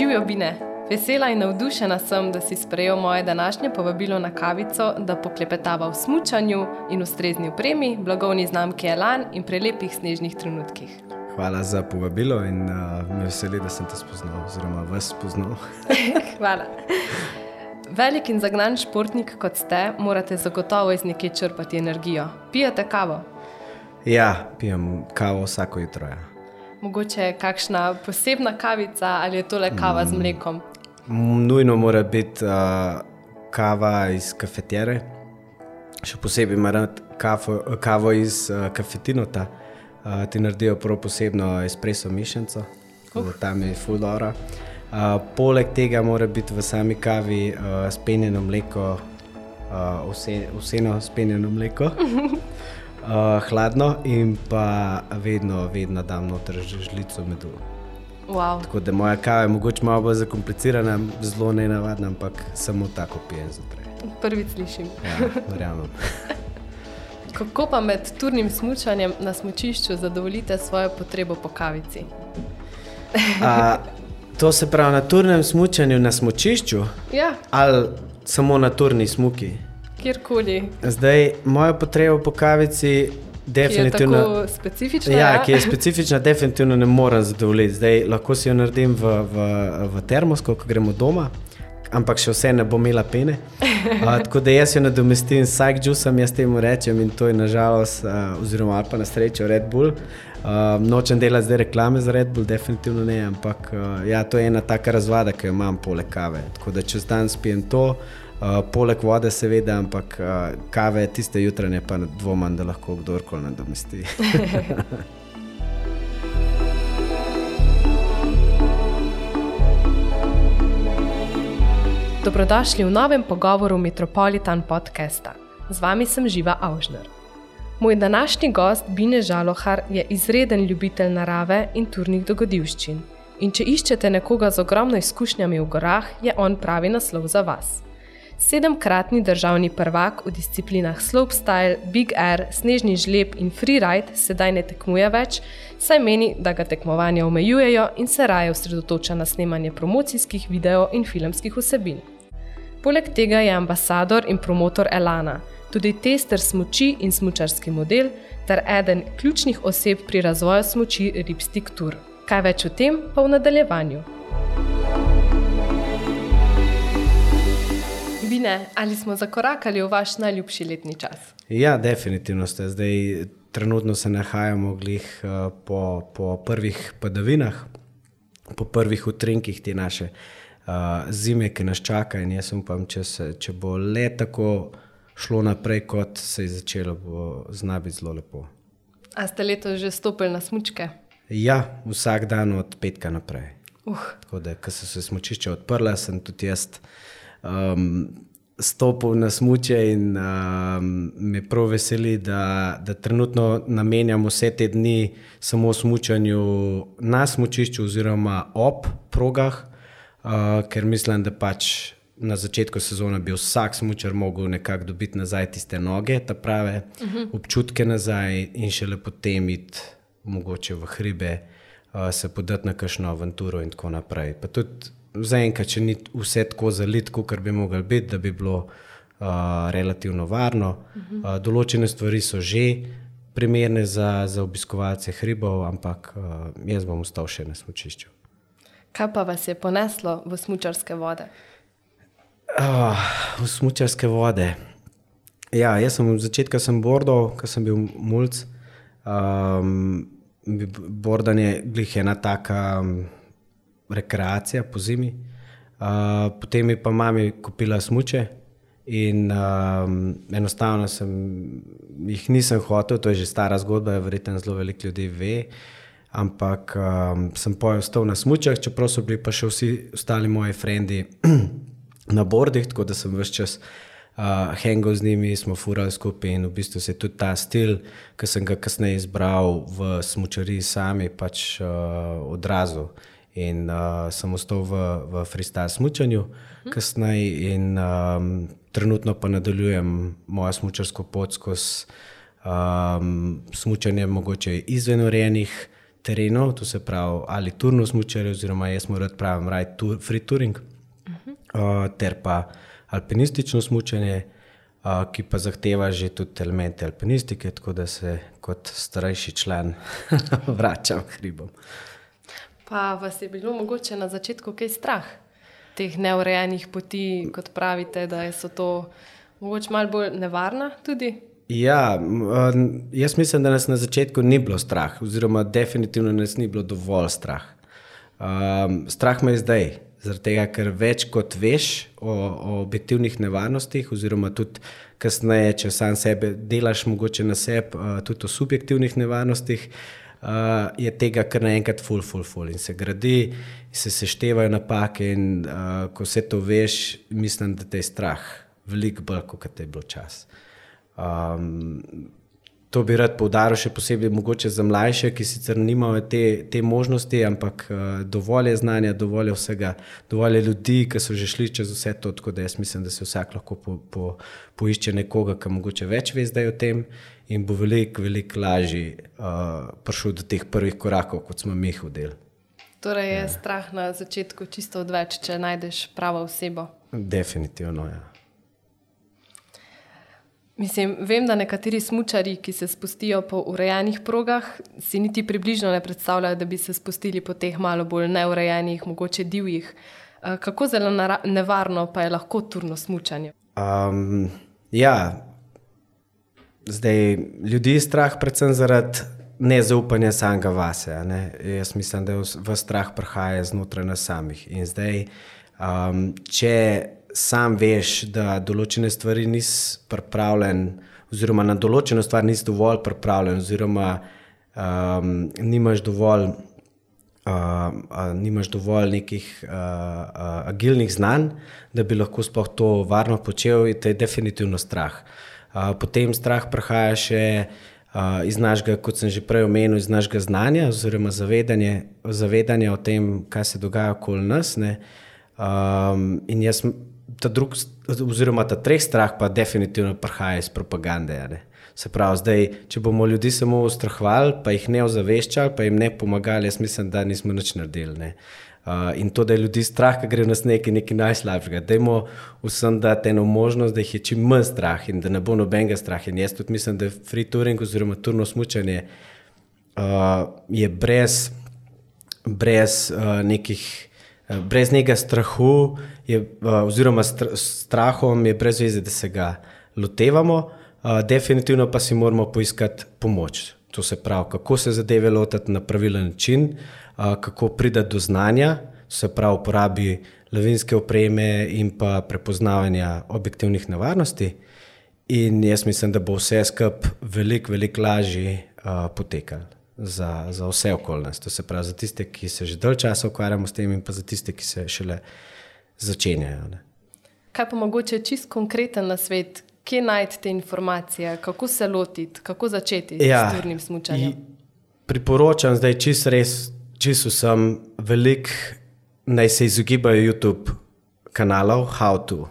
Živijo bine. Vesela in navdušena sem, da si sprejel moje današnje povabilo na kavico, da poklepetava v smutku in ustrezni opremi, blagovni znamki Elan in prelepih snežnih trenutkih. Hvala za povabilo in uh, me veseli, da sem te spoznal, oziroma vas spoznal. Hvala. Velik in zagnan športnik kot ste, morate zagotovo iz nekje črpati energijo. Pijete kavo? Ja, pijem kavo vsako jutro. Ja. Mogoče kakšna posebna kavica ali je to le kava mm. z mlekom? Nujno mora biti uh, kava iz kafetere, še posebej ima kavo, kavo iz uh, kafetinota. Uh, ti naredijo prav posebno espresso mišljenco, uh. tam je fulora. Uh, poleg tega mora biti v sami kavi uh, spenjeno mleko, uh, vse, vseeno spenjeno mleko. uh, hladno in pa vedno, vedno dam noter žlico medu. Wow. Tako da moja kava je mogoče malo bolj zakomplicirana, zelo ne navadna, ampak samo tako pijem zjutraj. Prvič slišim. Ja, verjamem. Kako pa med turnim smutkanjem na smočišču zadovoljite svojo potrebo po kavici? A, to se pravi na turnem smutkanju na smočišču ja. ali samo na turni smuki? Kjerkoli. Zdaj, moja potreba po kavici. Definitivno, ki je specifična. Ja, ja, ki je specifična, definitivno ne morem zadovoljiti. Zdaj, lahko si jo naredim v, v, v termosko, ko gremo doma, ampak še vse ne bo imela pene. A, tako da jaz jo nadomestim s sajkdžusom, jaz temu rečem in to je nažalost, a, oziroma pa na srečo Red Bull. A, nočem delati zdaj reklame za Red Bull, definitivno ne, ampak a, ja, to je ena taka razvada, ki jo imam poleg kave. Tako da čez dan spijem to. Uh, poleg vode, seveda, ampak uh, kave tiste jutranje, pa dvomim, da lahko kdorkoli nadomesti. Dobrodošli v novem pogovoru Metropolitan podcasta. Z vami sem Živa Avžner. Moj današnji gost, Bine Žalohar, je izreden ljubitelj narave in turnih dogodivščin. In če iščete nekoga z ogromno izkušnjami v gorah, je on pravi naslov za vas sedemkratni državni prvak v disciplinah slopestyle, big air, snežni žleb in freeride sedaj ne tekmuje več, saj meni, da ga tekmovanja omejujejo in se raje osredotoča na snemanje promocijskih videov in filmskih vsebin. Poleg tega je ambasador in promotor Elana, tudi tester smoči in smočarski model, ter eden ključnih oseb pri razvoju smoči Ripstick Tour. Kaj več o tem pa v nadaljevanju? Bine, ali smo zakorakali v vaš najljubši letni čas? Ja, definitivno ste. Zdaj, trenutno se nahajamo glih, uh, po, po prvih padavinah, po prvih utrinkih te naše uh, zime, ki nas čaka. In jaz upam, če, se, če bo le tako šlo naprej, kot se je začelo, bo znati zelo lepo. A ste letos že stopili na smočke? Ja, vsak dan od petka naprej. Uh. Tako da, ko so se smočišče odprla, sem tudi jaz um, stopil na smoče in um, me prav veseli, da, da trenutno namenjam vse te dni samo smočanju na smočišču oziroma ob progah, uh, ker mislim, da pač. Na začetku sezone bi vsak smočar mogel nekako dobiti nazaj tiste noge, ta prave uh mhm. -huh. občutke nazaj, in šele potem iti mogoče v hribe, uh, se podati na kakšno avanturo in tako naprej. Pa tudi zaenkrat, če ni vse tako zalit, kot bi lahko biti, da bi bilo uh, relativno varno. Uh, določene stvari so že primerne za, za obiskovalce hribov, ampak uh, jaz bom ostal še na smočišču. Kaj pa vas je poneslo v smočarske vode? Uh, v smočarske vode. Ja, jaz sem od začetka sem bordal, ko sem bil mulj. Um, bordanje je ena taka. Um, rekreacija po zimi. Uh, potem je pa mami kupila smoče in um, enostavno sem, jih nisem hotel, to je že stara zgodba, verjetno zelo veliko ljudi ve. Ampak um, sem pojel na smočah, čeprav so bili pa še vsi ostali moji frendi na bordih, tako da sem vse čas uh, hengal z njimi, smo furali skupaj in v bistvu se je tudi ta stil, ki sem ga kasneje izbral v smočari, sami pač uh, odrazil in uh, sem ostal v, v freestyle smutku, hm. kasneje in um, trenutno pa nadaljujem mojo smučarsko pot skozi um, smutanje, mogoče izven urejenih terenov, to se pravi ali turno smočarje, oziroma jaz mu rad pravim, raj tur, free touring, uh -huh. uh, ter pa alpinistično smočanje, uh, ki pa zahteva že tudi elemente alpinistike, tako da se kot starejši član vračam hribom. Pa vas je bilo mogoče na začetku kaj strah teh neurejenih poti, kot pravite, da so to mogoče malo bolj nevarna tudi? Ja, jaz mislim, da nas na začetku ni bilo strah, oziroma definitivno nas ni bilo dovolj strah. Um, strah me je zdaj, tega, ker več kot veš o, o objektivnih nevarnostih, oziroma tudi kasneje, če sam sebe delaš, mogoče na sebi, uh, tudi o subjektivnih nevarnostih, uh, je tega kar naenkrat full, full, full in se gradi, se seštevajo napake. In uh, ko vse to veš, mislim, da te je strah, veliko bolj, kot te je bilo čas. Um, to bi rad poudaril, še posebej za mlajše, ki sicer nimajo te, te možnosti, ampak uh, dovolj je znanja, dovolj je vsega, dovolj je ljudi, ki so že šli čez vse to. Tako da jaz mislim, da se vsak lahko po, po, poišče nekoga, ki mogoče več ve zdaj o tem in bo veliko, veliko lažje uh, prišel do teh prvih korakov, kot smo mi jih hodili. Torej je ja. strah na začetku čisto odveč, če najdeš pravo osebo. Definitivno, ja. Mislim, vem, da nekateri smočari, ki se spustijo po urejenih progah, si niti približno ne predstavljajo, da bi se spustili po teh malo bolj neurejenih, mogoče divjih. Eh, kako zelo nevarno pa je lahko turno smočanje? Um, ja, zdaj ljudi je strah, predvsem zaradi nezaupanja samega vase. Ne? Jaz mislim, da v strah prihaja znotraj nas samih. In zdaj, um, če sam veš, da določene stvari nisi pripravljen, oziroma na določeno stvar nisi dovolj pripravljen, oziroma um, nimaš dovolj. Uh, uh, nimaš dovolj nekih uh, uh, agilnih znanj, da bi lahko sploh to varno počel, in to je definitivno strah. Uh, potem strah prihaja še iz našega, kot sem že prej omenil, iz našega znanja, oziroma zavedanja, zavedanja o tem, kaj se dogaja okoli nas. Um, in jaz ta drug, oziroma ta treh strah, pa definitivno prihaja iz propagande. Se pravi, zdaj, če bomo ljudi samo ustrahovali, pa jih ne ozaveščali, pa jim ne pomagali, jaz mislim, da nismo nič naredili. Ne. Uh, in to, da je ljudi strah, da gre v nas nekaj, nekaj najslabšega. Dajmo vsem dati eno možnost, da jih je čim manj strah in da ne bo nobenega straha. In jaz tudi mislim, da je free touring oziroma turno smutanje uh, je brez, brez uh, nekih. Brez nekega strahu, je, oziroma strahom, je brez veze, da se ga lotevamo, definitivno pa si moramo poiskati pomoč. To se pravi, kako se zadeve lotiti na pravilen način, kako priti do znanja, se pravi, uporabi lavinske opreme in pa prepoznavanja objektivnih nevarnosti. In jaz mislim, da bo vse skupaj veliko, veliko lažje potekalo za, za vse okoljnosti. To se pravi, za tiste, ki se že dalj časa ukvarjamo s tem, in pa za tiste, ki se šele začenjajo. Ne. Kaj pa mogoče čist konkreten na svet, kje najti te informacije, kako se lotiti, kako začeti ja, s turnim smutkom? Priporočam zdaj čist res, čist vsem, velik naj se izogibajo YouTube kanalov, how to.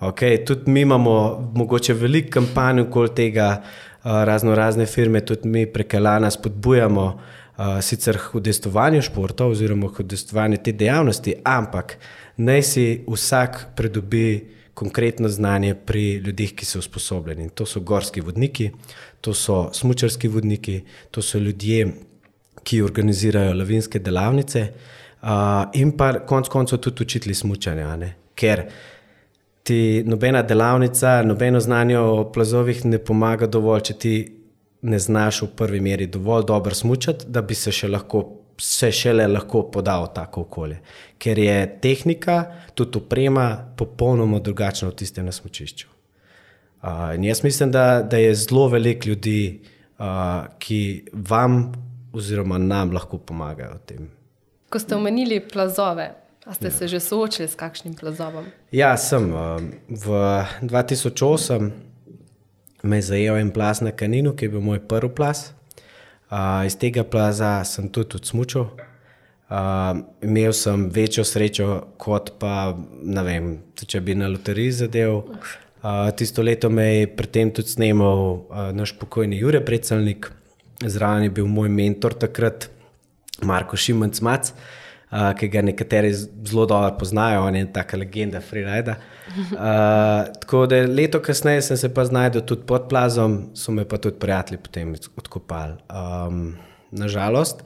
Okay, tudi mi imamo mogoče veliko kampanj okoli tega, razno razne firme, tudi mi preko Lana spodbujamo uh, sicer hodestovanje športa oziroma hodestovanje te dejavnosti, ampak naj si vsak pridobi konkretno znanje pri ljudeh, ki so usposobljeni. To so gorski vodniki, to so smočarski vodniki, to so ljudje, ki organizirajo lavinske delavnice uh, in pa konec koncev tudi učitelji smočanja. Ker ti nobena delavnica, nobeno znanje o plazovih ne pomaga dovolj, če ti ne znaš v prvi meri dovolj dobro smučati, da bi se še lahko. Se šele lahko poda v tako okolje, ker je tehnika, tudi oprema, popolnoma drugačna od tiste na smočišču. Uh, jaz mislim, da, da je zelo veliko ljudi, uh, ki vam, oziroma nam, lahko pomagajo v tem. Ko ste omenili plazove, A ste ja. se že soočili s kakšnim plazovom? Ja, sem. Um, v 2008 me je zajel en plaz na Kaninu, ki je bil moj prvi plaz. Uh, iz tega plaza sem tudi odsmučil. Uh, imel sem večjo srečo, kot pa ne vem, če bi na loteriji zadev. Uh, tisto leto me je predtem tudi snimal uh, naš pokojni Jure Predselnik, zraven je bil moj mentor takrat Marko Šimenc Mac, uh, ki ga nekateri zelo dobro poznajo, on je taka legenda freerida. Uh, tako da leto kasneje sem se pa znašel tudi pod plazom, so me pa tudi prijatelji potem odkopali. Um, nažalost.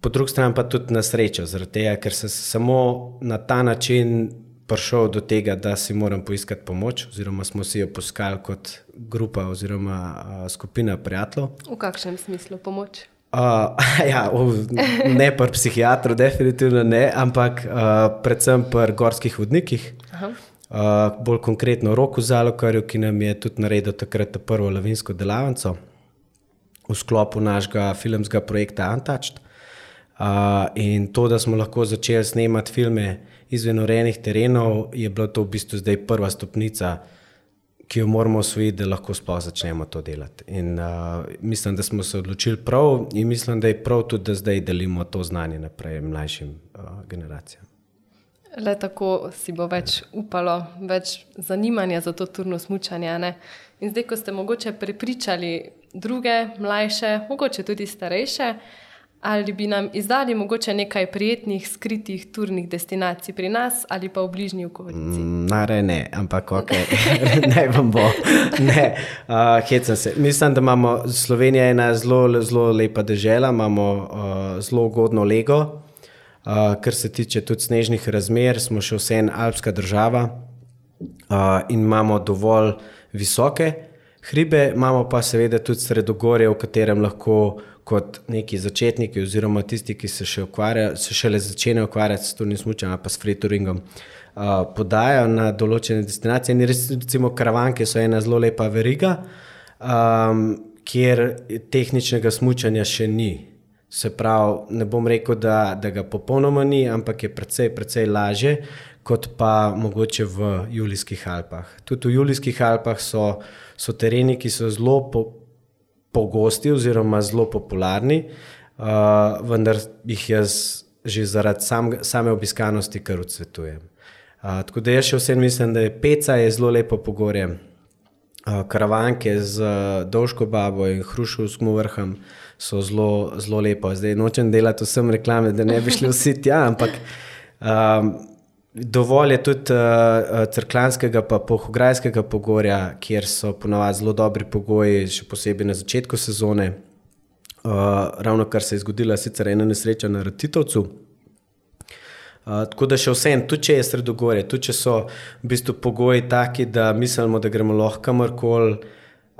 Po drugi strani pa tudi na srečo, tega, ker sem samo na ta način prišel do tega, da si moram poiskati pomoč, oziroma smo si jo poiskali kot grupa oziroma uh, skupina prijateljev. V kakšnem smislu pomoč? Uh, ja, ne pri psihiatru, definitivno ne, ampak uh, predvsem pri gorskih vodnikih. Uh, bolj konkretno roku Zalokarju, ki nam je tudi naredil takrat prvo lavinsko delavnico v sklopu našega filmskega projekta Untouched. Uh, in to, da smo lahko začeli snemati filme izven urejenih terenov, je bilo to v bistvu zdaj prva stopnica ki jo moramo osvojiti, da lahko sploh začnemo to delati. In, uh, mislim, da smo se odločili prav, in mislim, da je prav tudi, da zdaj delimo to znanje naprej mlajšim uh, generacijam. Le tako si bo več upalo, več zanimanja za to turno smutanje. In zdaj, ko ste mogoče prepričali druge, mlajše, mogoče tudi starejše, uh, Ali bi nam izdali mogoče nekaj prijetnih, skritih turnih destinacij pri nas ali pa v bližnji okolici? Mm, Nare ne, ampak ok, ne vam bo. Ne, uh, se. Mislim, da imamo Slovenija ena zelo, zelo lepa država, imamo uh, zelo ugodno lego, uh, kar se tiče tudi snežnih razmer, smo še vseeno alpska država uh, in imamo dovolj visoke hribe, imamo pa seveda tudi sredogorje, v katerem lahko kot neki začetniki, oziroma tisti, ki se še se šele začenjajo ukvarjati s turnim smučem, pa s freeturingom, uh, podajajo na določene destinacije. In res, recimo, karavanke so ena zelo lepa veriga, um, kjer tehničnega smučanja še ni. Se pravi, ne bom rekel, da, da ga popolnoma ni, ampak je precej, precej lažje kot pa mogoče v Julijskih Alpah. Tudi v Julijskih Alpah so, so tereni, ki so zelo po, pogosti oziroma zelo popularni, uh, vendar jih jaz že zaradi sam, same obiskanosti kar odsvetujem. Uh, tako da jaz še vsem mislim, da je Peca je zelo lepo pogorje. Uh, karavanke z uh, Dolžko babo in Hrušovskim vrhom so zelo, zelo lepo. Zdaj nočem delati vsem reklame, da ne bi šli vsi tja, ampak um, Dovolj je tudi uh, crklanskega, pa pohograjskega pogorja, kjer so ponovadi zelo dobri pogoji, še posebej na začetku sezone. Uh, ravno kar se je zgodila, sicer ena nesreča na Ratitovcu. Uh, tako da še vsem, tudi če je sredogorje, tudi če so v bistvu pogoji taki, da mislimo, da gremo lahko kamorkoli,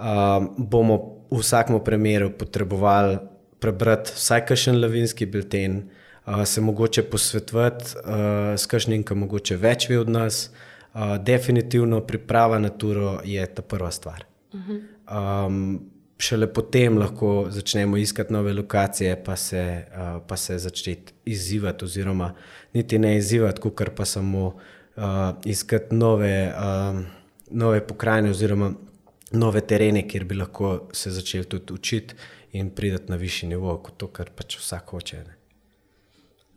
uh, bomo v vsakem primeru potrebovali prebrati vsaj kakšen lavinski bilten se mogoče posvetovati uh, s kažnim, ki mogoče več ve od nas. Uh, definitivno priprava na turo je ta prva stvar. Um, šele potem lahko začnemo iskati nove lokacije, pa se, uh, pa se začeti izzivati, oziroma niti ne izzivati, kot pa samo uh, iskati nove, uh, nove pokrajine, oziroma nove terene, kjer bi lahko se začeli tudi učiti in pridati na višji nivo, kot to, kar pač vsak hoče. Ne.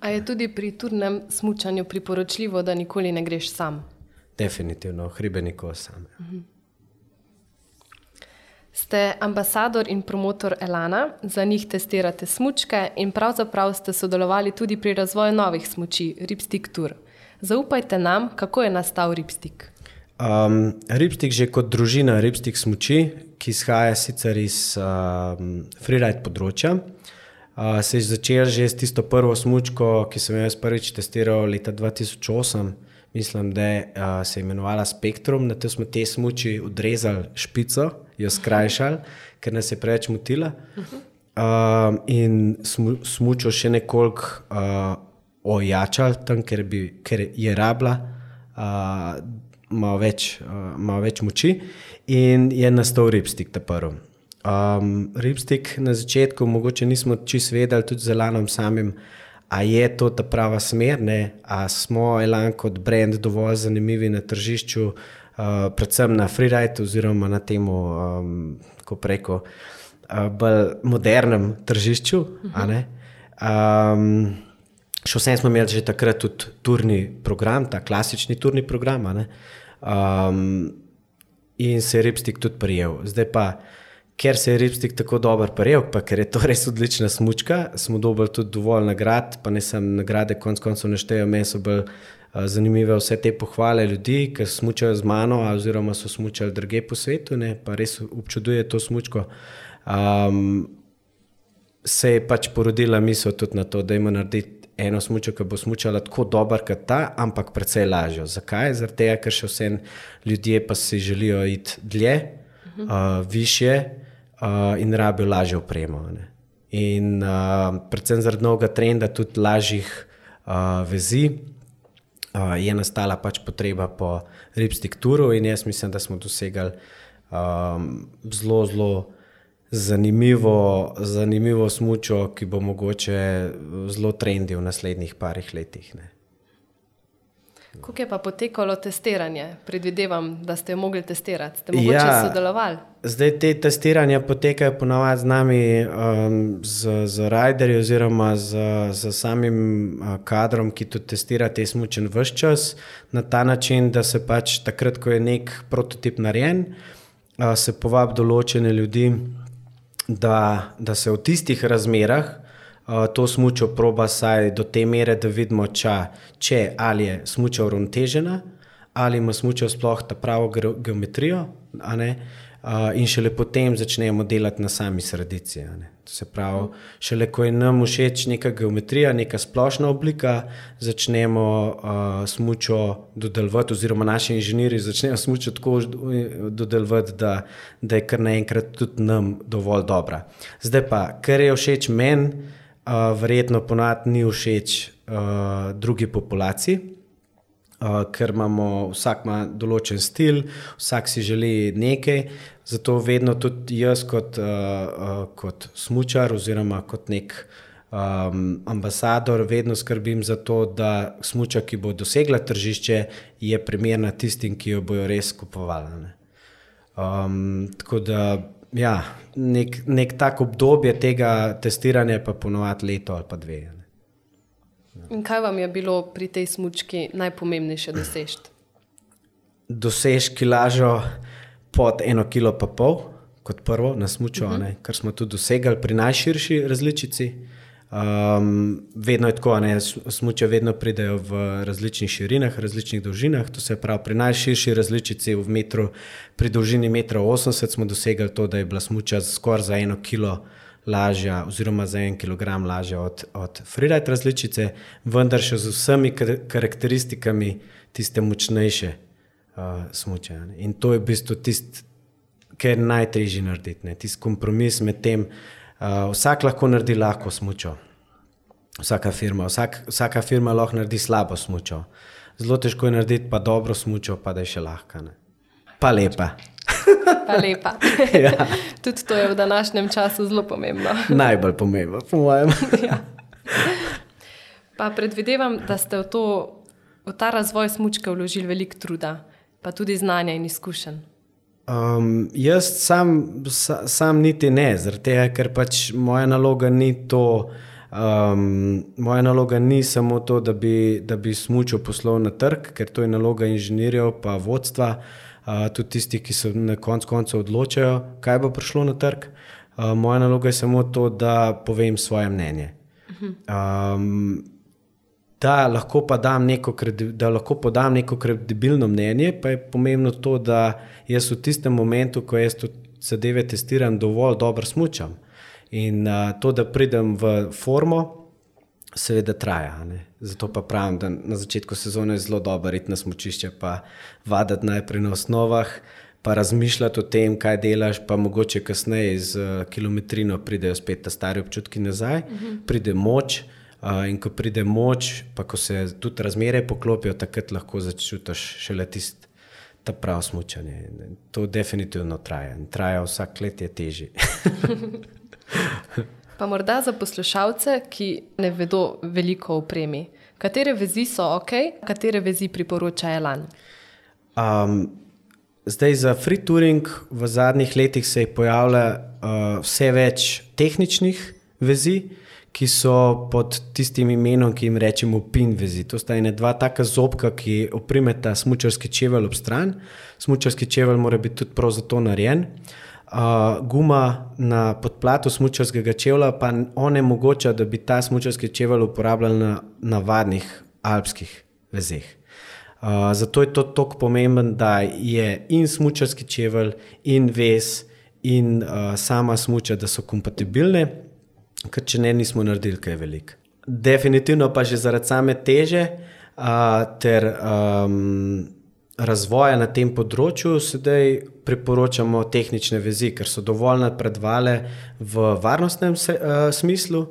A je tudi pri turnem smutku priporočljivo, da nikoli ne greš sam? Definitivno, hribe nikoli sam. Mhm. Ste ambasador in promotor Elana, za njih testirate smočke in pravzaprav ste sodelovali tudi pri razvoju novih smoči, Ripstik Tour. Zaupajte nam, kako je nastal Ripstik. Um, Ripstik že kot družina Ripstik smoči, ki izhaja sicer iz um, freeride področja se je začel že s tisto prvo smočko, ki sem jo prvič testiral leta 2008. Mislim, da uh, se je imenovala Spektrum, na tem smo te smoči odrezali špico, jo skrajšali, ker nas je preveč motila. Uh, in smočo še nekoliko uh, ojačali, tam, ker, bi, ker je rabla, uh, malo več, uh, več moči, in je nastal ribstik ta prvi. Um, Ripstik na začetku, mogoče nismo čisto vedeli, tudi za Lanom samim, ali je to ta prava smer, ali smo Elan kot brand dovolj zanimivi na tržišču, uh, predvsem na freeride, oziroma na tem, um, kako preko, uh, bolj modernem tržišču. Uh -huh. um, še vsem smo imeli že takrat tudi turni program, ta klasični turni program. Um, in se je Ripstik tudi prijel. Zdaj pa ker se je ribstik tako dobro prijel, pa ker je to res odlična smočka, smo dobili tudi dovolj nagrad, pa ne sem nagrade, konc koncev neštejo, meni so bolj uh, zanimive vse te pohvale ljudi, ki smučajo z mano, oziroma so smučali druge po svetu, ne, pa res občuduje to smočko. Um, se je pač porodila misel tudi na to, da ima narediti eno smočo, ki bo smučala tako dobro kot ta, ampak precej lažjo. Zakaj? Tega, ker še vse ljudje pa si želijo iti dlje, uh, više uh, in rabijo lažjo opremo. Ne? In uh, predvsem zaradi novega trenda, tudi lažjih uh, vezi, uh, je nastala pač potreba po ribstikturu, in jaz mislim, da smo dosegali um, zelo, zelo zanimivo, zanimivo smučo, ki bo mogoče zelo trendi v naslednjih parih letih. Ne. Kako je pa potekalo testiranje? Predvidevam, da ste jo mogli testirati. Ste mogoče ja, sodelovali? Zdaj te testiranja potekajo ponovadi z nami, um, z, z rajderji oziroma z, z samim uh, kadrom, ki tudi testira te smučen vse čas, na ta način, da se pač takrat, ko je nek prototip narejen, uh, se povabi določene ljudi, da, da se v tistih razmerah uh, to smučo proba saj do te mere, da vidimo, ča, če ali je smuča uravnotežena, ali ima smuča sploh ta pravo geometrijo, uh, in šele potem začnemo delati na sami sredici. Se pravi, šele ko je nam všeč neka geometrija, neka splošna oblika, začnemo uh, smučo dodeljevati, oziroma naši inženirji začnejo smučo tako dodeljevati, da, da je kar naenkrat tudi nam dovolj dobra. Zdaj pa, kar je všeč meni, uh, verjetno ponad ni všeč uh, drugi populaciji. Uh, ker imamo vsak ima določen stil, vsak si želi nekaj, Zato vedno tudi jaz, kot, uh, uh, kot smočar, oziroma kot nek um, ambasador, vedno skrbim za to, da smoča, ki bo dosegla tržišče, je primerna tistim, ki jo bojo res kupovali. Um, tako da, ja, nek, nek tak obdobje tega testiranja, pa ponovadi leto ali pa dve. In kaj vam je bilo pri tej smočki najpomembnejše doseči? Dosežki lažo pod eno kilo pa pol, kot prvo na smučo, uh mhm. -huh. kar smo tudi dosegali pri najširši različici. Um, vedno je tako, da smuče vedno pridejo v različnih širinah, različnih dolžinah. To se pravi, pri najširši različici v metru, pri dolžini 1,80 m smo dosegli to, da je bila smuča skoraj za eno kilo lažja, oziroma za en kilogram lažja od, od freeride različice, vendar še z vsemi karakteristikami tiste močnejše uh, smuče. Ne. In to je v bistvu tisto, kar je najtežje narediti, tisti kompromis med tem, uh, vsak lahko naredi lahko smučo. Vsaka firma, vsak, vsaka firma lahko naredi slabo smučo. Zelo težko je narediti pa dobro smučo, pa da je še lahka. Ne. Pa lepa. Pa lepa. ja. Tudi to je v današnjem času zelo pomembno. Najbolj pomembno, po mojem. ja. Pa predvidevam, da ste v, to, v ta razvoj smučke vložili veliko truda pa tudi znanja in izkušenj? Um, jaz sam, sa, sam niti ne, tega, ker pač moja naloga ni to. Um, moja naloga ni samo to, da bi, da bi smučil poslov na trg, ker to je naloga inženirjev, pa vodstva, uh, tudi tistih, ki se na koncu konca odločajo, kaj bo prišlo na trg. Uh, moja naloga je samo to, da povem svoje mnenje. Um, da lahko, neko, da lahko podam neko kredibilno mnenje, pa je pomembno to, da jaz v tistem momentu, ko jaz zadeve testiram, dovolj dobro smučam. In uh, to, da pridem v formo, seveda traja. Ne? Zato pa pravim, da na začetku sezone je zelo dobro iti na smočišče, pa vaditi najprej na osnovah. Pa razmišljati o tem, kaj delaš, pa mogoče kasneje z uh, kilometrino pridejo spet ta stari občutki nazaj, uh mhm. -huh. pride moč, uh, in ko pride moč, pa ko se tudi razmere poklopijo, takrat lahko začutiš šele tisto. Ta prav smučanje. To definitivno traja. In traja vsak let je težje. pa morda za poslušalce, ki ne vedo veliko o premi, katere vezi so ok, katere vezi priporoča Elan? Um, zdaj za free touring v zadnjih letih se je pojavljalo uh, vse več tehničnih vezi, uh, ki so pod tistim imenom, ki jim rečemo pinvezi. To sta ena dva taka zobka, ki oprimeta smočarski čevelj ob stran. Smočarski čevelj mora biti tudi prav za to narejen. uh, guma na podplatu smočarskega čevlja pa onemogoča, da bi ta smočarski čevelj uporabljali na navadnih alpskih vezeh. Uh, zato je to tako pomemben, da je in smočarski čevelj, in vez, in uh, sama smoča, da so kompatibilne, ker če ne, nismo naredili kaj veliko. Definitivno pa že zaradi same teže uh, ter um, razvoja na tem področju, sedaj priporočamo tehnične vezi, ker so dovolj napredovale v varnostnem se, uh, smislu.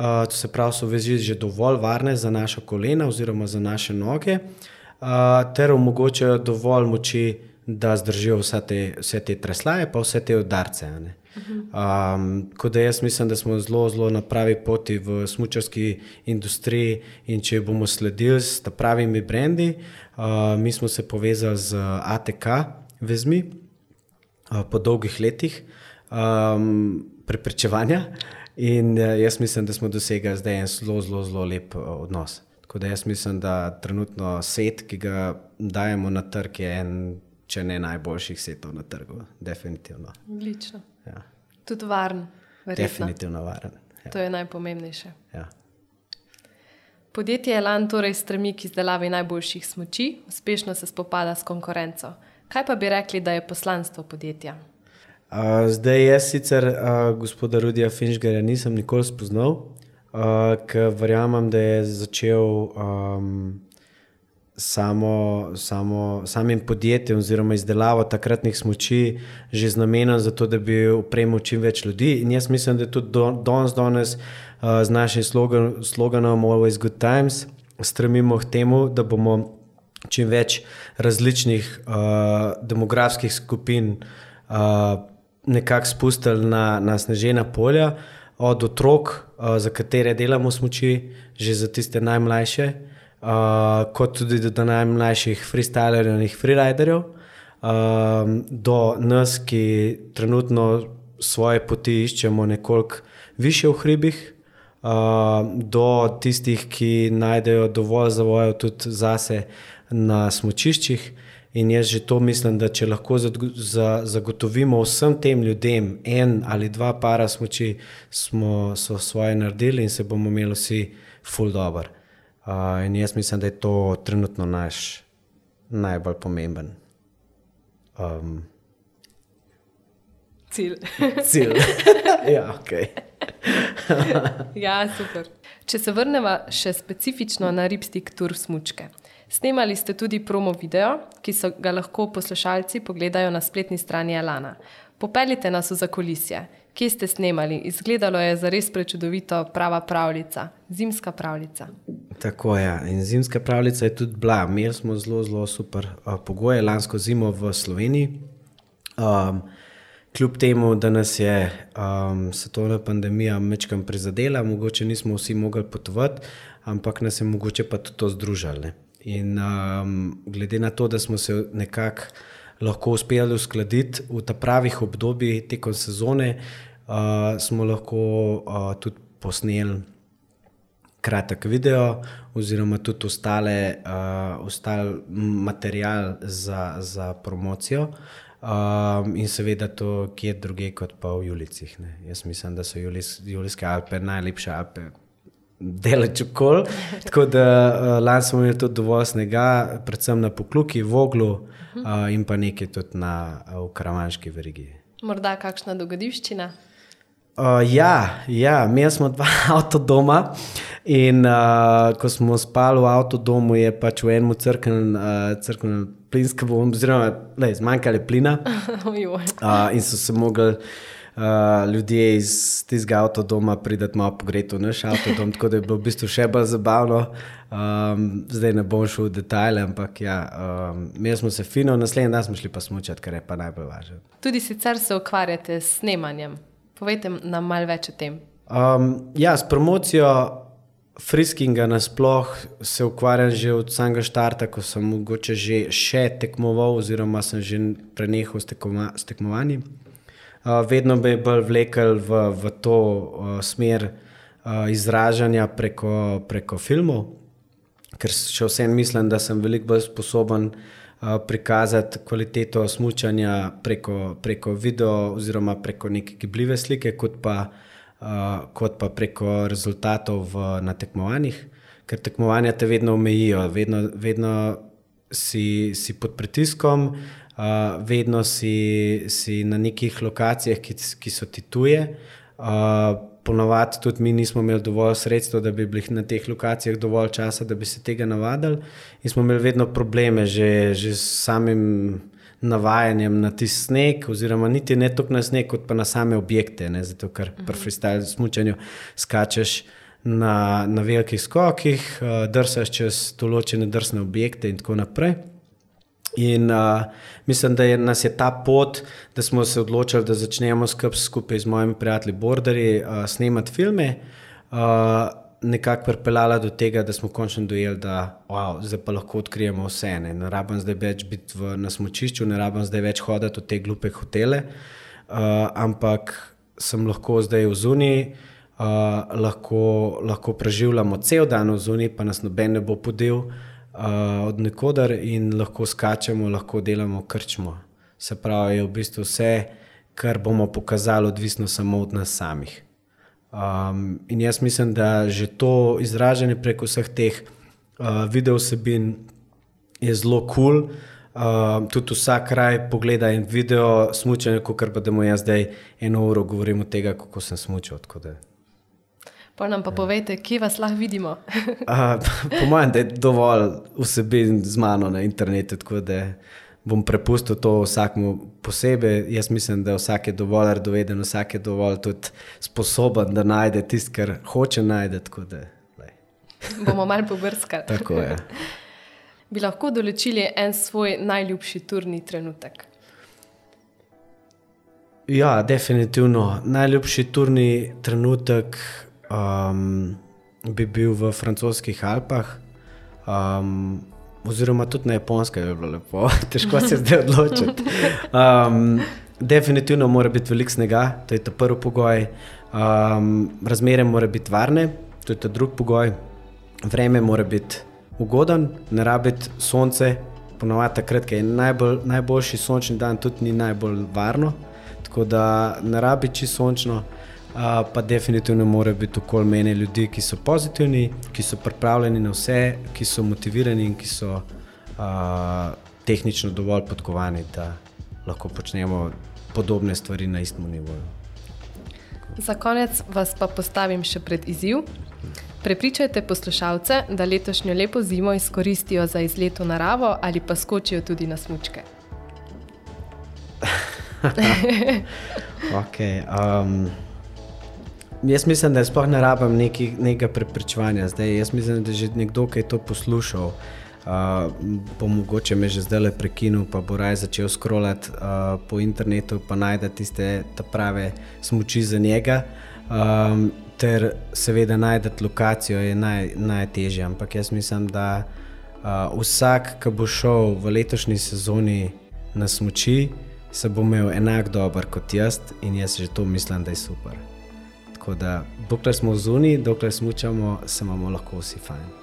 Uh, to se pravi, so vezi že dovolj varne za naše kolena oziroma za naše noge, uh, ter omogočajo dovolj moči, da zdržijo vse te, vse te treslaje, pa vse te udarce. Um, da jaz mislim, da smo zelo, zelo na pravi poti v smočarski industriji in če bomo sledili s pravimi brendi, uh, mi smo se povezali z ATK vezmi uh, po dolgih letih um, preprečevanja in uh, jaz mislim, da smo dosegli zdaj en zelo, zelo, zelo lep uh, odnos. Tako da jaz mislim, da trenutno set, ki ga dajemo na trg, je en če ne najboljših setov na trgu. Definitivno. Odlično. Ja. Tudi varen. Verjetno. Definitivno varen. Ja. To je najpomembnejše. Ja. Podjetje Elan torej stremi k izdelavi najboljših smoči, uspešno se spopada s konkurenco. Kaj pa bi rekli, da je poslanstvo podjetja? Uh, zdaj, jaz sicer uh, gospoda Rudija Finžgarja nisem nikoli spoznal, uh, ker verjamem, da je začel um, samo, samo, samim podjetjem oziroma izdelavo takratnih smoči že z namenom za to, da bi upremil čim več ljudi. In jaz mislim, da je tudi danes, danes uh, z našim slogan, sloganom Always Good Times stremimo k temu, da bomo čim več različnih uh, demografskih skupin uh, nekako spustili na, na snežena polja. Od otrok, uh, za katere delamo smoči, že za tiste najmlajše, uh, kot tudi do najmlajših freestylerjev in freeriderjev, uh, do nas, ki trenutno svoje poti iščemo nekoliko više v hribih, uh, do tistih, ki najdejo dovolj zavojev tudi zase na smočiščih. In jaz že to mislim, da če lahko zagotovimo vsem tem ljudem en ali dva para smoči, smo svoje naredili in se bomo imeli vsi full dobro. Uh, in jaz mislim, da je to trenutno naš najbolj pomemben um, cilj. cilj. ja, okay. ja, super. Če se vrnemo še specifično na ribstik tur smučke. Snemali ste tudi promo video, ki so ga lahko poslušalci pogledajo na spletni strani Alana. Popeljite nas v zakolisje. Kje ste snemali? Izgledalo je za res prečudovito, prava pravljica, zimska pravljica. Tako je. Ja. In zimska pravljica je tudi bila. Imeli smo zelo, zelo super uh, pogoje lansko zimo v Sloveniji. Um, kljub temu, da nas je um, svetovna pandemija mečkam prizadela, mogoče nismo vsi mogli potovati, ampak nas je mogoče pa tudi to združili. In um, glede na to, da smo se nekako lahko uspeli uskladiti v ta pravih obdobjih tekom sezone, uh, smo lahko uh, tudi posneli kratek video, oziroma tudi ostale, uh, ostal material za, za promocijo. Um, in seveda to, kje druge, kot pa v Julicih. Ne. Jaz mislim, da so Julis, Julijske Alpe najlepše Alpe, delač okol. Tako da uh, lani smo imeli tudi dovolj snega, predvsem na pokluki, v oglu uh, in pa nekaj tudi na uh, Karavanški verigi. Morda kakšna dogodivščina? Uh, ja, ja, imeli smo dva avto doma in uh, ko smo spali v avto domu, je pač v enem crkvenem uh, plinskem bombu, oziroma zmanjkalo plina. uh, in so se mogli uh, ljudje iz tistega avto doma prideti malo pogreto v naš avto dom, tako da je bilo v bistvu še bolj zabavno. Um, zdaj ne bom šel v detajle, ampak ja, um, imeli smo se fino, naslednji dan smo šli pa smučati, kar je pa najbolj važno. Tudi sicer se ukvarjate s snemanjem. Povejte nam malo več o tem. Um, ja, s promocijo friskinga nasplošno se ukvarjam že od samega začetka, ko sem mogoče že še tekmoval, oziroma sem že prenehal s, tekoma, s tekmovanjem. Uh, vedno je bolj vlekel v, v to uh, smer uh, izražanja preko, preko filmov, ker še vsem mislim, da sem veliko bolj sposoben prikazati kvaliteto smutanja preko, preko video oziroma preko neke gibljive slike, kot pa, kot pa preko rezultatov v, na tekmovanjih, ker tekmovanja te vedno omejijo, vedno, vedno si, si pod pritiskom, vedno si, si na nekih lokacijah, ki, ki so ti tuje. Uh, ponovadi tudi mi nismo imeli dovolj sredstev, da bi bili na teh lokacijah dovolj časa, da bi se tega navadili. In smo imeli vedno probleme že, že s samim navajanjem na tisti sneg, oziroma niti ne toliko na sneg, kot pa na same objekte. Ne? Zato, ker pri freestyle smutnju skačeš. Na, na velikih skokih, uh, drsaš čez določene drsne objekte, in tako naprej. In uh, mislim, da je nas je ta pot, da smo se odločili, da začnemo skupaj z mojimi prijatelji Borderji uh, snemati filme, uh, nekako pripeljala do tega, da smo končno dojeli, da wow, zdaj pa lahko odkrijemo vse. Ne, ne rabim zdaj več biti v, na smočišču, ne rabim zdaj več hoditi v te glupe hotele, uh, ampak sem lahko zdaj v zuni. Uh, lahko, lahko preživljamo cel dan v zuni, pa nas noben ne bo podel. Uh, uh, od nekodar in lahko skačemo, lahko delamo krčmo. Se pravi, je v bistvu vse, kar bomo pokazali, odvisno samo od nas samih. Um, in jaz mislim, da že to izražanje preko vseh teh uh, videosebin je zelo kul. Cool. Uh, tudi vsak kraj pogleda in video smučanje, kot pa da mu jaz zdaj eno uro govorim o tem, kako sem smučal. Pa nam pa povejte, kje vas lahko vidimo. uh, po mojem, da je dovolj vsebin z mano na internetu, tako da bom prepustil to vsakmu posebej. Jaz mislim, da vsak je dovolj redoveden, vsak je dovolj tudi sposoben, da najde tisto, kar hoče najti. bomo malo pobrskali. tako je. Bi lahko določili en svoj najljubši turni trenutek? Ja, definitivno. Najljubši turni trenutek um, bi bil v francoskih Alpah, um, oziroma tudi na japonskem, je bilo lepo, težko se zdaj odločiti. Um, definitivno mora biti veliko snega, to je ta prvi pogoj. Um, razmere mora biti varne, to je ta drugi pogoj. Vreme mora biti ugoden, ne rabiti sonce. Ponovadi takrat, je najbolj, najboljši sončni dan, tudi ni najbolj varno, tako da ne rabi čisto sončno pa definitivno mora biti okoli mene ljudi, ki so pozitivni, ki so pripravljeni na vse, ki so motivirani in ki so uh, tehnično dovolj podkovani, da lahko počnemo podobne stvari na istem nivoju. Za konec vas pa postavim še pred izziv. Prepričajte poslušalce, da letošnjo lepo zimo izkoristijo za izlet v naravo ali pa skočijo tudi na smočke. okay, um, Jaz mislim, da sploh ne rabim neki, nekega prepričevanja. Zdaj, jaz mislim, da je že nekdo, ki je to poslušal, uh, bo mogoče me že zdaj le prekinil, pa bo raje začel scrollati uh, po internetu, pa najde tiste prave smoči za njega. Um, ter seveda najdete lokacijo je naj, najtežje. Ampak jaz mislim, da uh, vsak, ki bo šel v letošnji sezoni na smoči, se bo imel enak dober kot jaz in jaz že to mislim, da je super. Tako da, dokler smo zunaj, dokler smo učamo, se imamo lahko vsi fajn.